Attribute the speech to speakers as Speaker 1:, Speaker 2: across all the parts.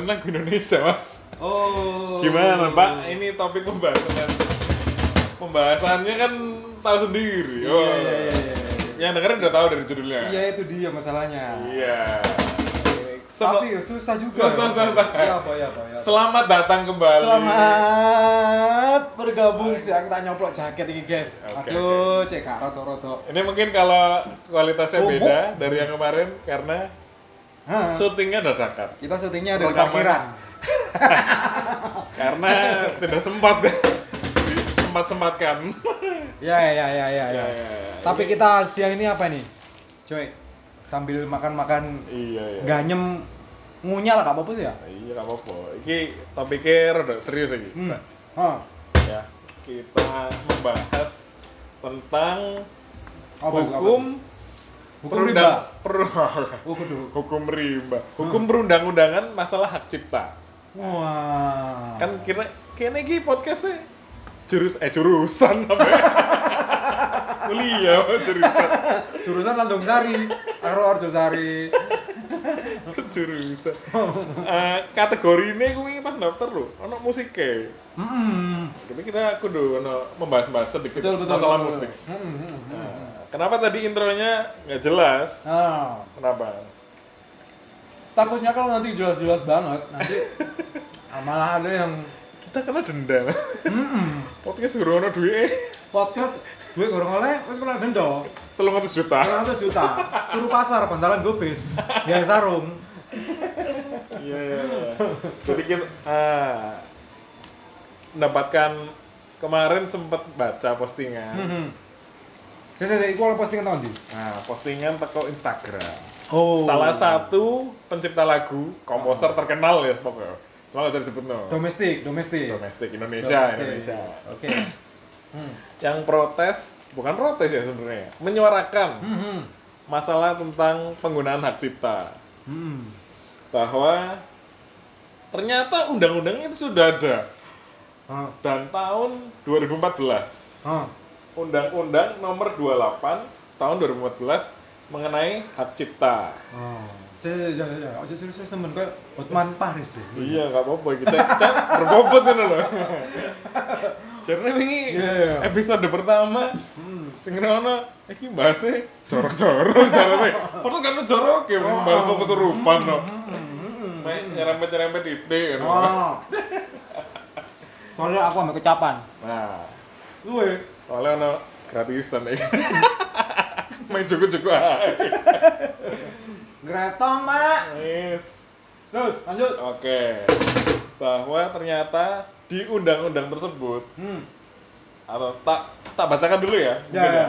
Speaker 1: pengembangan lagu Indonesia mas
Speaker 2: Oh.
Speaker 1: gimana pak ini topik pembahasan pembahasannya kan tahu sendiri
Speaker 2: Iya,
Speaker 1: oh.
Speaker 2: iya, iya, iya.
Speaker 1: yang dengerin udah tahu dari judulnya
Speaker 2: Iya itu dia masalahnya.
Speaker 1: iya Sel-
Speaker 2: Tapi ya susah juga.
Speaker 1: Susah, susah, susah.
Speaker 2: Ya apa ya apa ya.
Speaker 1: selamat datang kembali
Speaker 2: Selamat bergabung sih aku tak nyoplok jaket ini guys.
Speaker 1: Oke,
Speaker 2: Aduh, cek kak roto roto.
Speaker 1: ini mungkin kalau kualitasnya
Speaker 2: Sumpuk.
Speaker 1: beda dari yang kemarin karena
Speaker 2: Hah,
Speaker 1: syutingnya dadakan
Speaker 2: kita syutingnya ada di parkiran.
Speaker 1: karena tidak sempat sempat sempatkan
Speaker 2: Ya ya ya ya ya.
Speaker 1: Ya,
Speaker 2: ya.
Speaker 1: ya, ya.
Speaker 2: Tapi kita siang ini apa nih? Coy, sambil makan-makan
Speaker 1: iya iya
Speaker 2: ganyem ngunyah lah gak apa-apa sih ya?
Speaker 1: iya gak apa-apa ini topiknya rada serius lagi
Speaker 2: Hmm. Hah,
Speaker 1: ya kita membahas tentang
Speaker 2: apa
Speaker 1: hukum
Speaker 2: Hukum
Speaker 1: perundang-
Speaker 2: riba.
Speaker 1: per-
Speaker 2: Oh,
Speaker 1: hukum rimba hukum perundang-undangan masalah hak cipta
Speaker 2: Wah.
Speaker 1: kan kira kayaknya ini podcastnya jurus eh jurusan apa ya? kuliah apa jurusan
Speaker 2: jurusan Landung Sari, Karo Arjo Sari.
Speaker 1: jurusan Eh, kategori ini gue pas daftar loh ono musik ke
Speaker 2: Hmm.
Speaker 1: jadi kita kudu ono membahas-bahas sedikit
Speaker 2: Betul betul.
Speaker 1: masalah
Speaker 2: betul.
Speaker 1: musik. Kenapa tadi intronya nggak jelas?
Speaker 2: Nah,
Speaker 1: kenapa?
Speaker 2: Takutnya kalau nanti jelas-jelas banget, nanti ah, malah ada yang
Speaker 1: kita kena denda
Speaker 2: hmm,
Speaker 1: podcast guru ono duit
Speaker 2: podcast duit gorong oleh wis kena denda
Speaker 1: telung ratus juta.
Speaker 2: 100 juta. Turu pasar bantalan gobis biaya sarung.
Speaker 1: Iya iya iya. jadi kita ah, mendapatkan kemarin sempat baca postingan.
Speaker 2: Hmm. Saya saya iku postingan tahun di.
Speaker 1: nah postingan teko Instagram
Speaker 2: Oh.
Speaker 1: salah satu pencipta lagu komposer terkenal ya pokoknya cuma nggak usah disebut no
Speaker 2: domestik, domestik.
Speaker 1: domestik Indonesia
Speaker 2: Domestik.
Speaker 1: Indonesia
Speaker 2: Oke. Hmm.
Speaker 1: yang protes bukan protes ya sebenarnya menyuarakan
Speaker 2: Hmm.
Speaker 1: masalah tentang penggunaan hak cipta
Speaker 2: Hmm.
Speaker 1: bahwa ternyata undang-undang itu sudah ada
Speaker 2: Ah.
Speaker 1: dan tahun 2014
Speaker 2: Ah.
Speaker 1: Undang-Undang Nomor 28 Tahun 2014 mengenai hak cipta.
Speaker 2: Oh. Saya saya saya ojo serius temen kayak Hotman Paris ya.
Speaker 1: Iya, nggak apa-apa kita cak berbobot ini loh. Karena ini
Speaker 2: Iya, iya.
Speaker 1: episode pertama sing ngono iki bahasnya jorok-jorok carane. Padahal kan jorok ya bahas mau keserupan no. Mek nyerempet-nyerempet titik ngono.
Speaker 2: Oh. Soalnya aku ambil kecapan.
Speaker 1: Nah,
Speaker 2: Luwe.
Speaker 1: Soalnya ono gratisan ya. Main cukup-cukup aja.
Speaker 2: Greta, Mak.
Speaker 1: Yes.
Speaker 2: Terus lanjut.
Speaker 1: Oke. Bahwa ternyata di undang-undang tersebut
Speaker 2: Hmm.
Speaker 1: atau tak tak bacakan dulu ya.
Speaker 2: Ya, ya.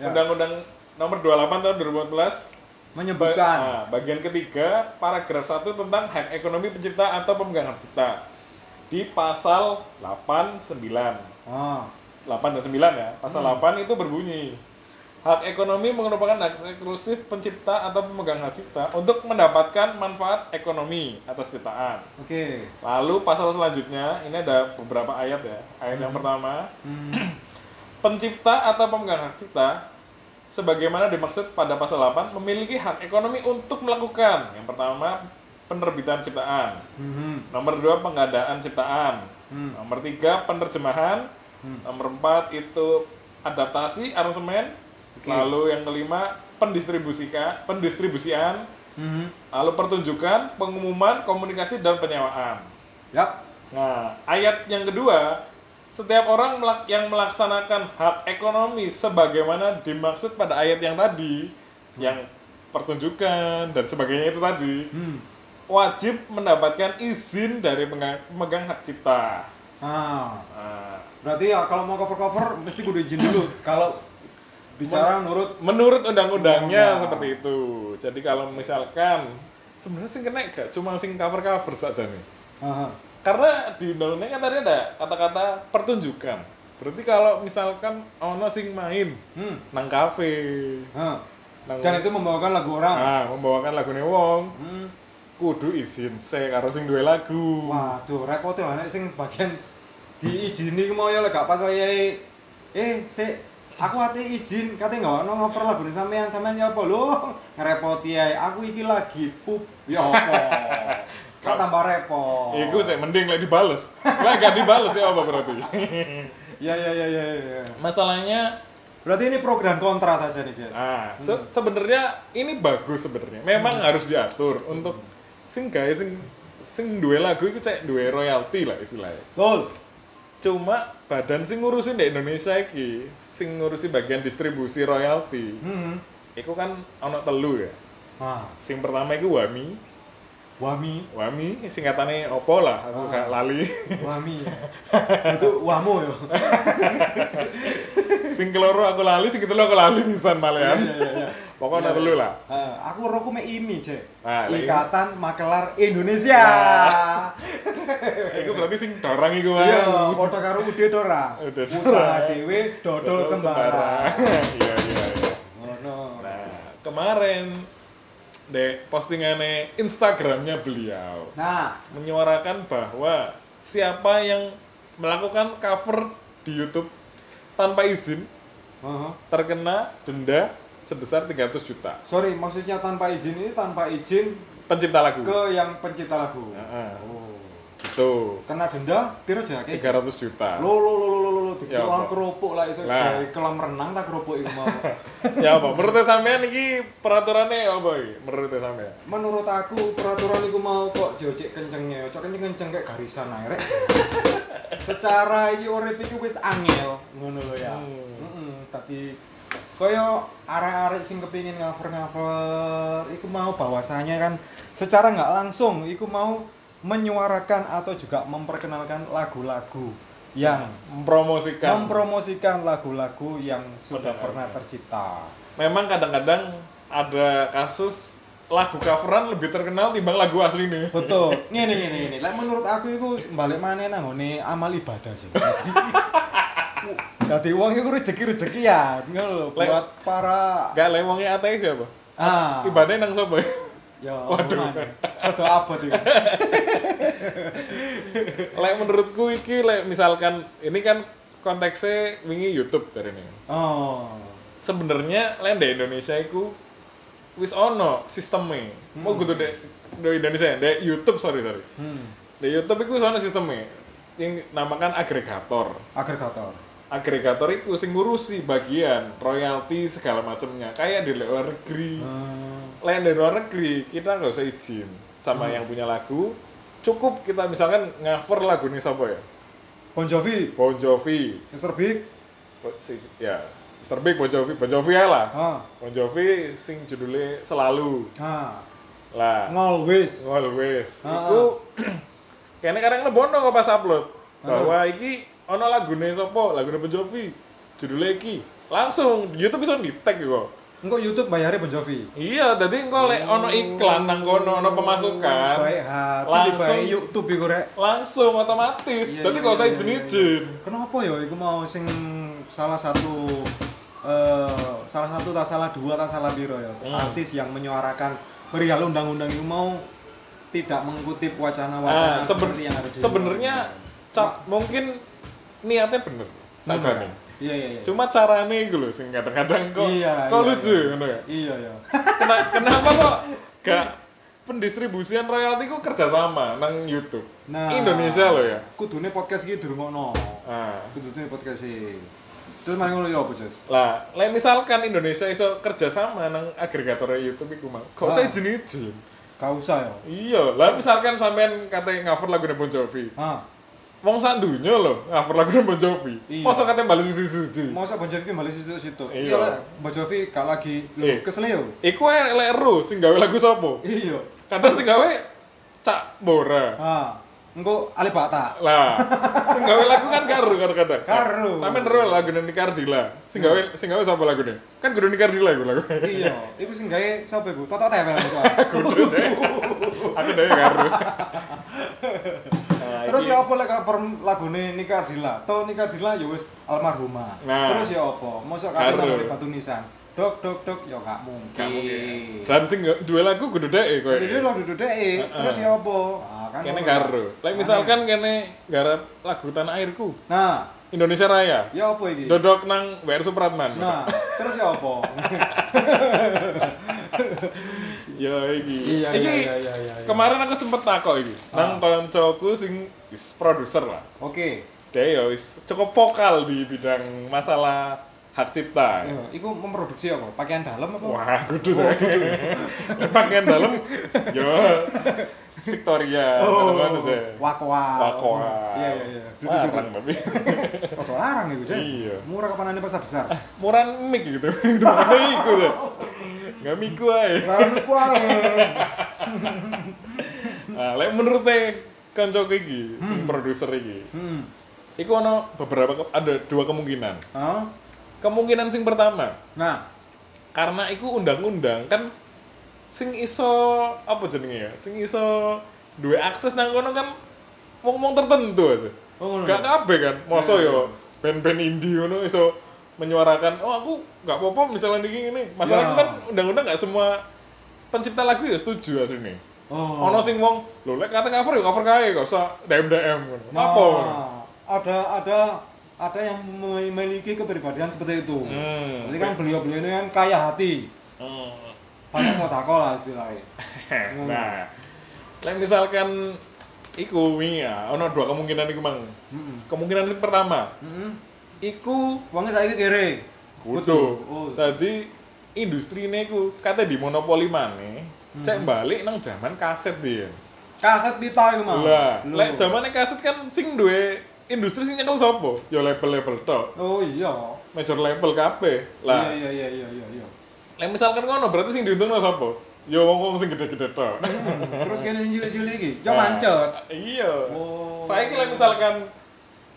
Speaker 2: ya.
Speaker 1: Undang-undang nomor 28 tahun 2014
Speaker 2: Menyebutkan.
Speaker 1: Nah, bagian ketiga paragraf 1 tentang hak ekonomi pencipta atau pemegang hak cipta di pasal 8 9.
Speaker 2: Oh.
Speaker 1: 8 dan 9 ya. Pasal 8 itu berbunyi Hak ekonomi merupakan hak eksklusif pencipta atau pemegang hak cipta untuk mendapatkan manfaat ekonomi atas ciptaan.
Speaker 2: Oke.
Speaker 1: Lalu pasal selanjutnya, ini ada beberapa ayat ya. Ayat yang pertama,
Speaker 2: Hmm.
Speaker 1: pencipta atau pemegang hak cipta sebagaimana dimaksud pada pasal 8 memiliki hak ekonomi untuk melakukan yang pertama penerbitan ciptaan,
Speaker 2: Hmm.
Speaker 1: nomor dua pengadaan ciptaan,
Speaker 2: Hmm.
Speaker 1: nomor tiga penerjemahan,
Speaker 2: Hmm.
Speaker 1: nomor empat itu adaptasi aransemen,
Speaker 2: Oke.
Speaker 1: lalu yang kelima pendistribusikan pendistribusian,
Speaker 2: Hmm.
Speaker 1: lalu pertunjukan, pengumuman, komunikasi dan penyewaan.
Speaker 2: Yap.
Speaker 1: Nah, ayat yang kedua, setiap orang melak- yang melaksanakan hak ekonomi sebagaimana dimaksud pada ayat yang tadi, yang pertunjukan dan sebagainya itu tadi,
Speaker 2: Hmm.
Speaker 1: wajib mendapatkan izin dari pemegang hak cipta.
Speaker 2: Ah.
Speaker 1: Nah,
Speaker 2: Berarti ya kalau mau cover-cover mesti kudu izin dulu. kalau bicara menurut
Speaker 1: menurut undang-undangnya
Speaker 2: Undang.
Speaker 1: seperti itu. Jadi kalau misalkan sebenarnya sing kena gak cuma sing cover-cover saja nih.
Speaker 2: ah,
Speaker 1: Karena di undang-undang kan tadi ada kata-kata pertunjukan. Berarti kalau misalkan ono sing main
Speaker 2: hmm.
Speaker 1: nang kafe, nang
Speaker 2: dan itu membawakan lagu orang.
Speaker 1: nah, membawakan lagu wong,
Speaker 2: Hmm.
Speaker 1: kudu izin se karo sing duwe lagu.
Speaker 2: Waduh, repot ya sing bagian diizini ku mau ya lek gak pas wayahe eh sik aku ate izin kate nggak ono ngover lagu sampean sampean ya apa lho ngerepoti ae aku iki lagi pup ya apa Kok tambah repot.
Speaker 1: Iku sih mending lek dibales. Lah gak dibales ya apa berarti?
Speaker 2: Iya iya iya iya. iya.
Speaker 1: Masalahnya
Speaker 2: Berarti ini pro dan kontra saja nih, Jess.
Speaker 1: ah se- sebenarnya ini bagus sebenarnya. Memang harus diatur untuk sing gawe sing sing duwe lagu itu cek duwe royalti lah istilahnya.
Speaker 2: Betul.
Speaker 1: Cuma badan sing ngurusin di Indonesia iki, sing ngurusi bagian distribusi royalti,
Speaker 2: Hmm.
Speaker 1: iku kan ono telu ya.
Speaker 2: Nah,
Speaker 1: Sing pertama iku Wami,
Speaker 2: Wami,
Speaker 1: Wami singkatannya opo lah, aku gak lali.
Speaker 2: Wami. Itu wamu ya.
Speaker 1: sing keloro aku lali, sing ketelu aku lali nisan malehan.
Speaker 2: Iya iya iya.
Speaker 1: Pokoknya telu lah.
Speaker 2: Eh, aku roku me IMI, Cek.
Speaker 1: Ah, lah,
Speaker 2: Ikatan Makelar Indonesia.
Speaker 1: Iku berarti sing dorang iku
Speaker 2: Iya,
Speaker 1: wae.
Speaker 2: foto karo Ude Dora.
Speaker 1: Ude Dora.
Speaker 2: Usaha dhewe dodol sembarang.
Speaker 1: Iya iya iya.
Speaker 2: Ngono.
Speaker 1: Nah, kemarin dek postingannya Instagramnya beliau
Speaker 2: Nah,
Speaker 1: menyuarakan bahwa siapa yang melakukan cover di YouTube tanpa izin
Speaker 2: heeh.
Speaker 1: terkena denda sebesar 300 juta
Speaker 2: sorry, maksudnya tanpa izin ini tanpa izin
Speaker 1: pencipta lagu.
Speaker 2: ke yang pencipta lagu.
Speaker 1: Heeh.
Speaker 2: Oh.
Speaker 1: Gitu.
Speaker 2: Kena denda piro jake?
Speaker 1: 300 juta.
Speaker 2: Lo lo lo lo lo lo
Speaker 1: Ya,
Speaker 2: orang kerupuk lah iso
Speaker 1: Lah.
Speaker 2: gawe kelam renang tak kerupuk iku mau.
Speaker 1: ya apa? Menurut sampean iki peraturannya apa iki? Menurut sampean?
Speaker 2: Menurut aku peraturan iku mau kok jojek kencengnya, cok kenceng-kenceng kayak garisan ae rek. Secara iki urip iku wis angel ngono lho ya.
Speaker 1: Hmm.
Speaker 2: Heeh, tapi kaya arek-arek sing kepingin cover-cover iku mau bahwasanya kan secara nggak langsung iku mau menyuarakan atau juga memperkenalkan lagu-lagu yang
Speaker 1: Mempromosikan.
Speaker 2: mempromosikan lagu-lagu yang sudah pernah tercipta.
Speaker 1: Memang kadang-kadang ada kasus lagu coveran lebih terkenal timbang lagu asli nih.
Speaker 2: Betul. Ngene ngene ngene. Lek menurut aku iku balik nang ngene amal ibadah sih. Dadi wong iku rezeki-rezekian ngono lho buat para
Speaker 1: Gak lewongnya ateis siapa?
Speaker 2: ah
Speaker 1: Ibadahnya nang sapa?
Speaker 2: ya
Speaker 1: Waduh.
Speaker 2: Foto abot iku.
Speaker 1: lek menurutku iki lek misalkan ini kan konteksnya wingi YouTube dari ini.
Speaker 2: Oh.
Speaker 1: Sebenarnya lek di Indonesia iku wis ono sistemnya. Mau kudu dek di Indonesia, di YouTube sorry sorry.
Speaker 2: Hmm.
Speaker 1: Di YouTube iku wis ono sistemnya yang namakan agregator.
Speaker 2: Agregator.
Speaker 1: Agregator itu sing ngurusi bagian royalti segala macamnya kayak di luar negeri.
Speaker 2: Hmm.
Speaker 1: Lain dari luar negeri kita nggak usah izin sama yang punya lagu. Cukup kita misalkan cover lagu nih siapa ya?
Speaker 2: Bon Jovi,
Speaker 1: Bon Jovi,
Speaker 2: Mr. Big.
Speaker 1: Bo- si- ya Mr. Big Bon Jovi, Bon Jovi ya lah.
Speaker 2: Ah.
Speaker 1: Bon Jovi sing judulnya selalu
Speaker 2: Ah.
Speaker 1: lah.
Speaker 2: Always.
Speaker 1: Always. Iku kayaknya kadang lebono kok pas upload bahwa iki ono lagune sapa, lagune Bon Jovi. Judulnya iki. Langsung YouTube bisa di tag kok.
Speaker 2: Engko YouTube bayarnya Bon Jovi.
Speaker 1: Iya, tadi engko lek ono iklan nang kono ono pemasukan.
Speaker 2: Baik hati
Speaker 1: Langsung.
Speaker 2: YouTube iku rek.
Speaker 1: Langsung otomatis.
Speaker 2: Iya,
Speaker 1: Tadi
Speaker 2: iya,
Speaker 1: kok
Speaker 2: iya,
Speaker 1: izin-izin.
Speaker 2: Kenapa ya iku mau sing salah satu eh salah satu tak salah dua tak salah biro ya.
Speaker 1: Hmm.
Speaker 2: Artis yang menyuarakan perihal undang-undang itu mau tidak mengutip
Speaker 1: Nah,
Speaker 2: wacana-wacana
Speaker 1: seben-
Speaker 2: seperti yang ada di
Speaker 1: sebenarnya mungkin niatnya bener saja nih.
Speaker 2: Iya iya iya.
Speaker 1: Cuma caranya itu loh, sing kadang-kadang kok
Speaker 2: Iya,
Speaker 1: kok
Speaker 2: iya,
Speaker 1: lucu,
Speaker 2: iya.
Speaker 1: ngono ya.
Speaker 2: Iya ya.
Speaker 1: Kena- kenapa kok gak pendistribusian royalti ku kerjasama nang YouTube?
Speaker 2: Nah.
Speaker 1: Indonesia loh ya.
Speaker 2: Kudune podcast iki dirungokno.
Speaker 1: Nah,
Speaker 2: Kudune podcast iki. Terus mari ngono ya apa, Jos?
Speaker 1: lah, lah misalkan Indonesia iso kerjasama nang agregator YouTube iku mah, kok
Speaker 2: Ah.
Speaker 1: saya izin-izin?
Speaker 2: Gak usah ya.
Speaker 1: Iya, lah misalkan sampean katanya cover lagu Bon Jovi.
Speaker 2: Ah,
Speaker 1: Wong sak dunya lho, cover lagu Bon Jovi.
Speaker 2: Iya.
Speaker 1: Masa katanya balik sisi-sisi.
Speaker 2: masa Bon Jovi balik situ situ.
Speaker 1: Iya.
Speaker 2: Lah, Bon Jovi gak lagi
Speaker 1: Eh.
Speaker 2: lho, kesel yo.
Speaker 1: Iku ae lek ero sing gawe lagu sapa?
Speaker 2: Iya.
Speaker 1: Kadang sing gawe Cak Bora.
Speaker 2: Ah, engko Ali Bata.
Speaker 1: Lah, sing gawe lagu kan karo kadang-kadang.
Speaker 2: Karo.
Speaker 1: Sampeyan ero lagu Nini Cardila. Sing gawe sing gawe sapa lagune? Kan kudu Nini Cardila iku lagu.
Speaker 2: iya, iku sing gawe sapa iku? Toto Tewel.
Speaker 1: Kudu. Aku dhewe karo. Nah,
Speaker 2: Terus
Speaker 1: iki-
Speaker 2: ya apa lek cover lagune Nika Ardila? Toh Nika Ardila ya wis almarhumah.
Speaker 1: Nah.
Speaker 2: Terus ya apa? Mosok kate nang batu nisan. Dok dok dok ya gak mungkin.
Speaker 1: Gak mungkin. Dan sing dua lagu kudu dhek kowe.
Speaker 2: Jadi lo duduk deh, terus ya apa? Ah, kan
Speaker 1: Kene karo. Lek misalkan kene garap lagu Tanah Airku,
Speaker 2: Nah,
Speaker 1: Indonesia Raya.
Speaker 2: ya apa iki?
Speaker 1: Dodok nang WR Supratman.
Speaker 2: Nah, terus ya apa?
Speaker 1: Ya iki.
Speaker 2: Iya,
Speaker 1: iki
Speaker 2: iya, iya, iya, iya, iya.
Speaker 1: kemarin aku sempet takok iki. Nang koncoku sing is produser lah.
Speaker 2: Oke.
Speaker 1: Dia ya wis cukup vokal di bidang masalah hak cipta.
Speaker 2: Ya, iku memproduksi apa? Pakaian dalam apa?
Speaker 1: Wah, kudu tuh. Pakaian dalam yo Victoria,
Speaker 2: Oh,
Speaker 1: aja.
Speaker 2: Wakoa.
Speaker 1: Wakoa.
Speaker 2: Iya, iya, iya.
Speaker 1: Larang tapi.
Speaker 2: Foto larang iku.
Speaker 1: Iya.
Speaker 2: Murah kapan pasar besar.
Speaker 1: Murah mic gitu. Itu iku ae.
Speaker 2: Larang iku ae.
Speaker 1: Nah, lek menurut kanca iki, sing produser iki.
Speaker 2: Hmm.
Speaker 1: Iku ono beberapa ada dua kemungkinan.
Speaker 2: Hah?
Speaker 1: Kemungkinan sing pertama,
Speaker 2: Nah,
Speaker 1: karena iku undang-undang kan sing iso apa jenenge ya? Sing iso duwe akses nang kono kan wong-wong tertentu aja.
Speaker 2: Oh.
Speaker 1: Gak kabeh kan. Masa
Speaker 2: Iya,
Speaker 1: yo band-band indie ngono iso menyuarakan, "Oh, aku gak apa-apa misalnya iki ngene." Masalahku
Speaker 2: Ya.
Speaker 1: kan undang-undang gak semua pencipta lagu ya setuju asline.
Speaker 2: Oh.
Speaker 1: Ono sing wong, lho lek kata cover ya cover kae, gak usah DM-DM ngono. Napa? ngono?
Speaker 2: Nah, ada ada ada yang memiliki kepribadian seperti itu.
Speaker 1: Hmm.
Speaker 2: Jadi kan beliau-beliau ini kan kaya hati.
Speaker 1: Hmm.
Speaker 2: Banyak sodako lah istilahnya.
Speaker 1: nah, lek misalkan iku wingi ya, ono dua kemungkinan iku mang. Kemungkinan yang pertama,
Speaker 2: Heeh.
Speaker 1: Iku
Speaker 2: Uangnya saya kiri.
Speaker 1: kudu.
Speaker 2: Oh.
Speaker 1: Tadi industri ini iku kate di monopoli maneh.
Speaker 2: Hmm.
Speaker 1: Cek balik nang zaman kaset dia.
Speaker 2: Kaset pita itu mah.
Speaker 1: Lah, lek zamane kaset kan sing duwe industri sing nyekel sapa? Ya label-label tok.
Speaker 2: Oh iya.
Speaker 1: Major label kabeh. Lah,
Speaker 2: Iya iya iya iya iya. iya.
Speaker 1: lek misalkan ngono berarti sing diuntungno sapa? Ya wong-wong sing gede-gede tok.
Speaker 2: Hmm, Terus kene sing cilik-cilik iki, yo
Speaker 1: Nah,
Speaker 2: mancet.
Speaker 1: Iya.
Speaker 2: Oh.
Speaker 1: Saya kira misalkan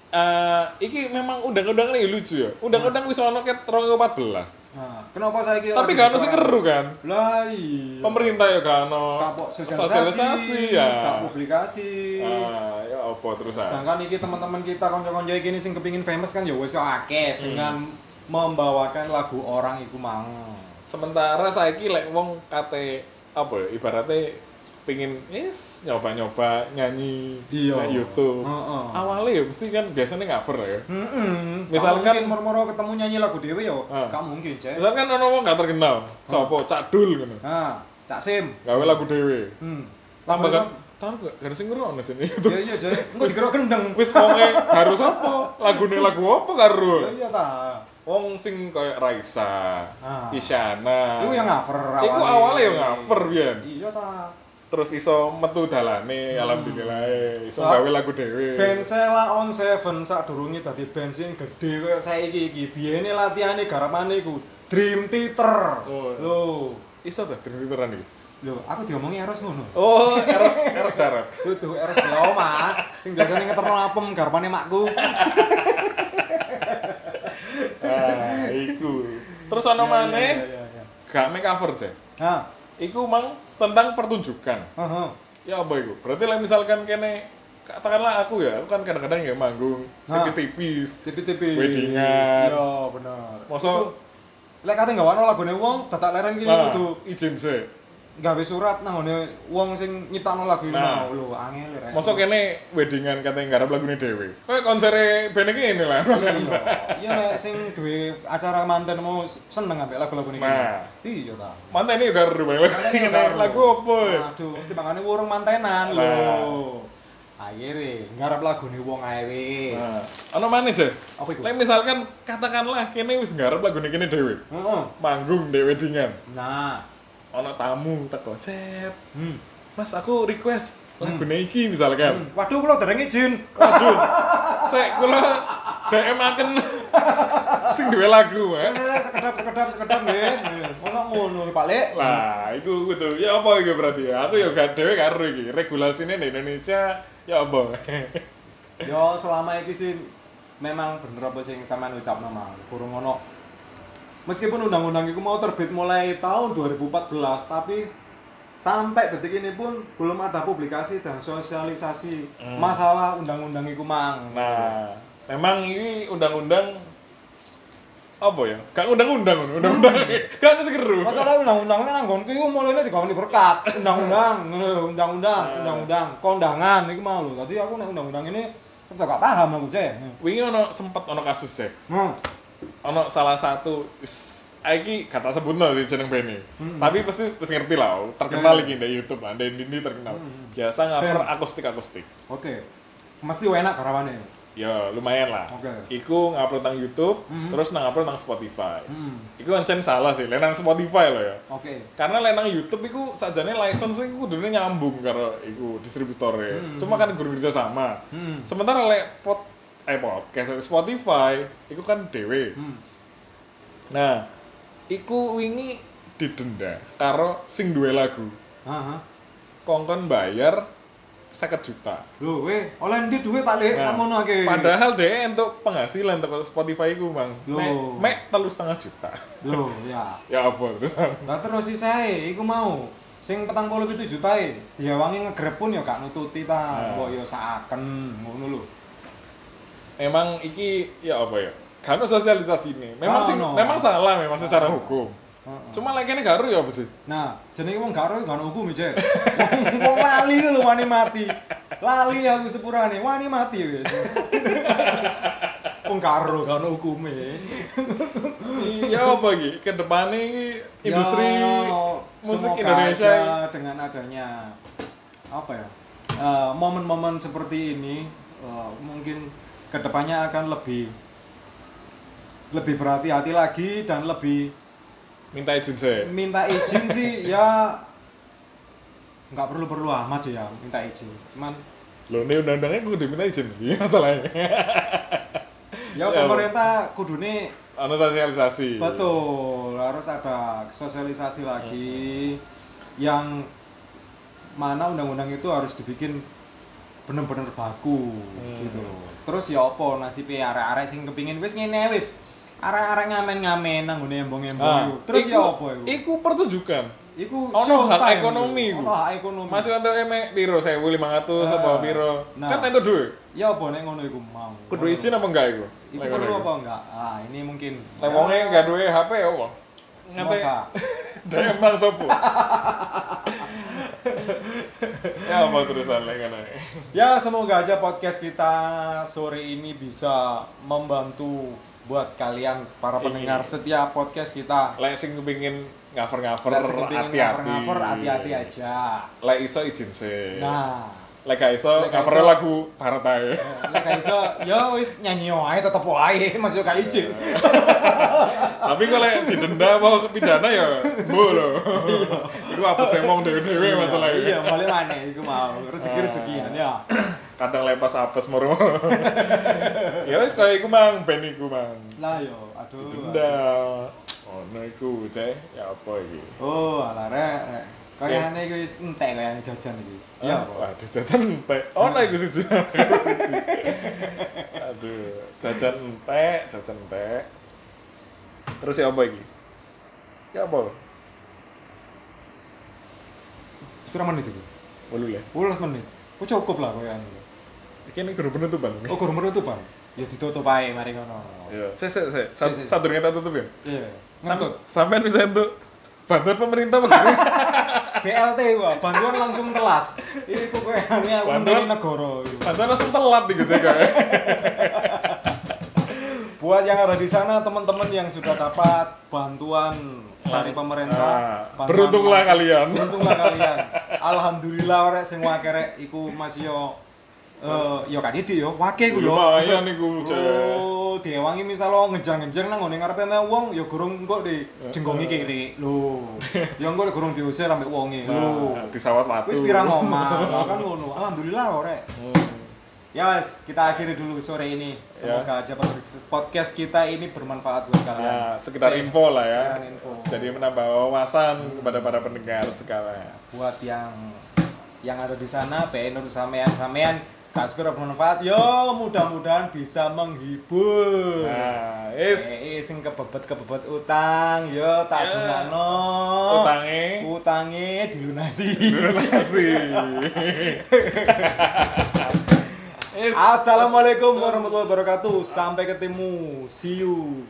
Speaker 1: eh iki memang undang-undang ini lucu ya. Undang-undang wis ono ket 2014.
Speaker 2: Nah, kenapa saya kira
Speaker 1: Tapi kan sing keru kan.
Speaker 2: Lah iya.
Speaker 1: Pemerintah ya kan ono
Speaker 2: Kapok sosialisasi,
Speaker 1: ya.
Speaker 2: kak publikasi.
Speaker 1: Ah, ya apa terus ah.
Speaker 2: Sedangkan iki teman-teman kita konco-konco iki sing kepingin famous kan ya wis yo
Speaker 1: Hmm.
Speaker 2: akeh dengan membawakan lagu orang iku mang.
Speaker 1: Sementara saiki lek wong kate apa ya ibaratnya pingin is nyoba-nyoba nyanyi
Speaker 2: Iya.
Speaker 1: nang YouTube.
Speaker 2: Heeh.
Speaker 1: Awalnya ya mesti kan biasanya cover ya.
Speaker 2: Heeh.
Speaker 1: Misalkan-
Speaker 2: mungkin moro-moro ketemu nyanyi lagu dhewe yo,
Speaker 1: Ah.
Speaker 2: gak mungkin, Cek.
Speaker 1: Misalkan ono wong gak terkenal, sapa Cak Dul ngono.
Speaker 2: Nah, Cak Sim.
Speaker 1: Gawe lagu dhewe.
Speaker 2: Hmm.
Speaker 1: Tambah kan tahu gak gak ada sing ngerono jane itu.
Speaker 2: Iya iya, Cek. Engko dikira kendeng.
Speaker 1: Wis wonge harus apa? Lagune lagu apa karo?
Speaker 2: Iya iya ta.
Speaker 1: Wong sing koyo Raisa,
Speaker 2: Ah.
Speaker 1: Isyana.
Speaker 2: Iku yang cover awalnya.
Speaker 1: Iku awalnya yang cover biyen.
Speaker 2: Iya ta.
Speaker 1: Terus iso metu dalane alhamdulillah iso
Speaker 2: Hmm. Sa-
Speaker 1: gawe lagu dhewe.
Speaker 2: Band Sela on Seven sadurunge dadi band sing gede kaya saiki iki. Biyene latihane garapane iku Dream Theater.
Speaker 1: Oh.
Speaker 2: Lho.
Speaker 1: Iso ta diteran iki.
Speaker 2: Lho, aku diomongi harus ngono.
Speaker 1: Oh, eros eros jarak.
Speaker 2: Kudu eres oma, sing biasane ngeterno apem garapane makku.
Speaker 1: Ah, iku. Terus ana
Speaker 2: Iya,
Speaker 1: maneh
Speaker 2: iya, iya.
Speaker 1: gak make cover, Cek. Iku mang tentang pertunjukan.
Speaker 2: heeh.
Speaker 1: Ya apa itu? Berarti lah misalkan kene katakanlah aku ya, aku kan kadang-kadang ya manggung
Speaker 2: Nah.
Speaker 1: tipis-tipis.
Speaker 2: Tipis-tipis.
Speaker 1: Weddingan.
Speaker 2: Iya, bener.
Speaker 1: Masa
Speaker 2: Lek kate gawano lagune wong dadak leren kene
Speaker 1: nah,
Speaker 2: kudu
Speaker 1: izin sih.
Speaker 2: Gawe surat nang ngene wong sing nyiptakno lagu iku
Speaker 1: Nah.
Speaker 2: mau lho angel rek.
Speaker 1: Masa kene weddingan katanya nggarap lagune dhewe. Kayak konser band iki ini lah.
Speaker 2: Iya, iya nek sing duwe acara manten mau seneng ambek lagu-lagu niki.
Speaker 1: Nah.
Speaker 2: Iya ta.
Speaker 1: Karo lagu
Speaker 2: Manten
Speaker 1: ini
Speaker 2: karo.
Speaker 1: lagu apa ya?
Speaker 2: Aduh, timbangane wurung mantenan lho.
Speaker 1: Nah.
Speaker 2: Akhirnya nggarap lagu nih wong ae wis.
Speaker 1: Nah, ana maneh sih.
Speaker 2: Apa iku?
Speaker 1: Misalkan katakanlah kene wis nggarap lagune kene dhewe.
Speaker 2: Heeh.
Speaker 1: Manggung dhewe weddingan.
Speaker 2: Nah,
Speaker 1: Ana tamu teko, "Sep,
Speaker 2: hmm.
Speaker 1: Mas aku request lagune iki misalkan."
Speaker 2: Hmm. Waduh, kula dereng izin.
Speaker 1: Waduh. Sek kula DM aken sing duwe lagu. Eh,
Speaker 2: sekedap sekedap sekedap nggih. Mosok ngono Pak Lek.
Speaker 1: Lah, iku kudu. Ya apa iki berarti ya? Aku ya gak dhewe karo iki. Regulasine di Indonesia ya apa?
Speaker 2: Yo selama iki sih memang bener apa sing sampean ucapno mang. Kurang ono Meskipun undang-undang itu mau terbit mulai tahun 2014, tapi sampai detik ini pun belum ada publikasi dan sosialisasi masalah undang-undang itu mang.
Speaker 1: Nah, memang ini undang-undang apa ya? Gak undang-undang undang-undang. Gak segeru.
Speaker 2: Masalah undang-undang ini nanggonku itu mulainya digawani berkat. Undang-undang, undang-undang, undang-undang, kondangan mau lho. Tadi aku nek undang-undang ini tetep gak paham aku, Cek.
Speaker 1: Wingi ono sempet ono kasus cek.
Speaker 2: Hmm.
Speaker 1: Ono salah satu is iki kata sebut sih jeneng band Tapi pasti pasti ngerti lah, terkenal
Speaker 2: Hmm.
Speaker 1: iki di YouTube lah, di ini terkenal. Biasa cover akustik-akustik.
Speaker 2: Oke. Mesti enak karawane.
Speaker 1: Ya lumayan lah.
Speaker 2: Oke.
Speaker 1: Iku ngupload nang YouTube, terus nang upload nang Spotify.
Speaker 2: Hmm.
Speaker 1: Iku ancen salah sih, lenang Spotify loh ya.
Speaker 2: Oke.
Speaker 1: Karena lenang YouTube iku sajane license iku kudune nyambung karo iku distributornya. Cuma kan guru kerja sama.
Speaker 2: Hmm.
Speaker 1: Sementara lek pot eh podcast Spotify iku kan dewe.
Speaker 2: Hmm.
Speaker 1: Nah, iku wingi didenda karo sing duwe lagu.
Speaker 2: Heeh.
Speaker 1: Kongkon bayar 50 juta.
Speaker 2: Lho, weh, oleh ndi duwe Pak Lek
Speaker 1: Nah,
Speaker 2: akeh.
Speaker 1: Padahal deh untuk penghasilan untuk Spotify iku, Bang. Mek mek telu setengah juta.
Speaker 2: Lho, ya.
Speaker 1: ya apa terus?
Speaker 2: Lah terus sisae iku mau sing 47 juta e diawangi ngegrep pun ya gak nututi ta.
Speaker 1: Nah.
Speaker 2: Mbok ya saaken ngono lho.
Speaker 1: Emang iki ya apa ya? Kan sosialisasi ini. Memang sih
Speaker 2: Kano.
Speaker 1: memang salah memang secara hukum.
Speaker 2: Heeh.
Speaker 1: Cuma lagi ini garu ya apa sih?
Speaker 2: Nah, jenenge wong gak ro gak ono hukum. Wong wong lali lho wani mati. Lali aku sepurane, wani mati wis. Wong gak ro gak ono hukume.
Speaker 1: Iya apa iki? Ke depannya iki industri
Speaker 2: Ya,
Speaker 1: musik Indonesia
Speaker 2: aja dengan adanya apa ya eh, momen-momen seperti ini eh, mungkin ke depannya akan lebih lebih berhati-hati lagi dan lebih
Speaker 1: minta izin saya.
Speaker 2: minta izin sih ya nggak perlu perlu amat sih ya minta izin cuman
Speaker 1: Loh, ini undang-undangnya gue udah minta izin. Iya masalahnya.
Speaker 2: ya
Speaker 1: Ya,
Speaker 2: pemerintah kudune
Speaker 1: Anu sosialisasi.
Speaker 2: Betul, harus ada sosialisasi lagi yang mana undang-undang itu harus dibikin bener-bener baku
Speaker 1: Hmm.
Speaker 2: gitu loh. Terus ya apa nasibe arek-arek sing kepingin wis ngene wis. Arek-arek ngamen-ngamen nang ngene embong-embong
Speaker 1: Ah,
Speaker 2: iku. Terus ya apa iku?
Speaker 1: Iku pertunjukan.
Speaker 2: Iku
Speaker 1: Ono hak ekonomi
Speaker 2: iku. Ono hak ekonomi.
Speaker 1: Masih untuk emek piro 1500 apa
Speaker 2: Ah,
Speaker 1: piro?
Speaker 2: nah.
Speaker 1: Kan itu duit.
Speaker 2: Ya apa nek ngono iku mau.
Speaker 1: Kudu izin apa enggak iku?
Speaker 2: Iku perlu apa enggak? Ah, ini mungkin.
Speaker 1: Lek wonge enggak duwe HP ya apa?
Speaker 2: Semoga.
Speaker 1: Saya emang coba. Apa.
Speaker 2: Ya semoga aja podcast kita sore ini bisa membantu buat kalian para
Speaker 1: Iya.
Speaker 2: pendengar setia podcast kita.
Speaker 1: Lek sing kepengin
Speaker 2: sekepingin
Speaker 1: hati-hati.
Speaker 2: cover-cover, hati-hati aja.
Speaker 1: Lek iso izin sih.
Speaker 2: Nah,
Speaker 1: Lek gak iso
Speaker 2: iso-
Speaker 1: lagu Partai.
Speaker 2: lek gak iso ya wis nyanyi wae tetep wae masuk gak izin.
Speaker 1: Tapi kalau yang didenda mau pidana ya, bu loh. Itu apa sih emang dewe-dewe masalahnya.
Speaker 2: Iya, balik mana iku mau rezeki-rezekian ya.
Speaker 1: Kadang lepas apes moro. ya wis kaya iku mang, ben iku mang.
Speaker 2: Lah yo, aduh.
Speaker 1: Denda. Oh, no iku, ceh. Ya apa iki?
Speaker 2: Oh, alah rek, rek. Kayane iku wis entek kayane jajan iki. Ya.
Speaker 1: Ah, Waduh, jajan entek. Oh, iku siji. Aduh, jajan entek, jajan entek. Terus ya apa iki? Ya apa?
Speaker 2: Sepira menit itu?
Speaker 1: Wolules.
Speaker 2: 10 menit. Ku cukup lah kayane.
Speaker 1: Iki ini guru penutupan.
Speaker 2: Oh, kurang penutupan. Ya ditutup ae mari ngono.
Speaker 1: Iya. Sik, sik, sik. Satu kita tutup ya.
Speaker 2: Iya. Ngentut.
Speaker 1: Sampean bisa untuk bantuan pemerintah begini.
Speaker 2: BLT gua, bantuan langsung kelas. Ini kok aku
Speaker 1: Bantuan?
Speaker 2: dari negara. gitu.
Speaker 1: bantuan langsung telat nih gitu ya.
Speaker 2: Buat yang ada di sana teman-teman yang sudah dapat bantuan dari pemerintah,
Speaker 1: Ah,
Speaker 2: bantuan
Speaker 1: beruntunglah kalian.
Speaker 2: Beruntunglah kalian. Alhamdulillah rek sing wake rek iku masih yo eh yo gak didik yo, wake ku yo.
Speaker 1: Lumayan iku, Cek.
Speaker 2: Oh, diewangi misal lo ngejar-ngejar nang ngene ngarepe me wong ya gurung kok di jenggongi kiri. Lho. Ya engko gurung diusir ambek wonge. Lho.
Speaker 1: Nah, di sawat watu.
Speaker 2: Wis pirang omah, kan ngono. Alhamdulillah rek.
Speaker 1: Hmm.
Speaker 2: Ya wes, kita akhiri dulu sore ini. Semoga aja podcast kita ini bermanfaat buat kalian.
Speaker 1: Ya, sekedar
Speaker 2: Eh,
Speaker 1: info lah ya.
Speaker 2: sekedar info.
Speaker 1: Jadi menambah wawasan kepada para pendengar sekarang.
Speaker 2: Buat yang yang ada di sana, pengen urus sampean-sampean, Kasper bermanfaat. Yo, mudah-mudahan bisa menghibur.
Speaker 1: Nah, is
Speaker 2: Eh, sing kebebet kebebet utang, yo tak
Speaker 1: Ya.
Speaker 2: gunakno.
Speaker 1: Utange.
Speaker 2: Utange dilunasi.
Speaker 1: Donasi.
Speaker 2: Assalamualaikum warahmatullahi wabarakatuh. Sampai ketemu. See you.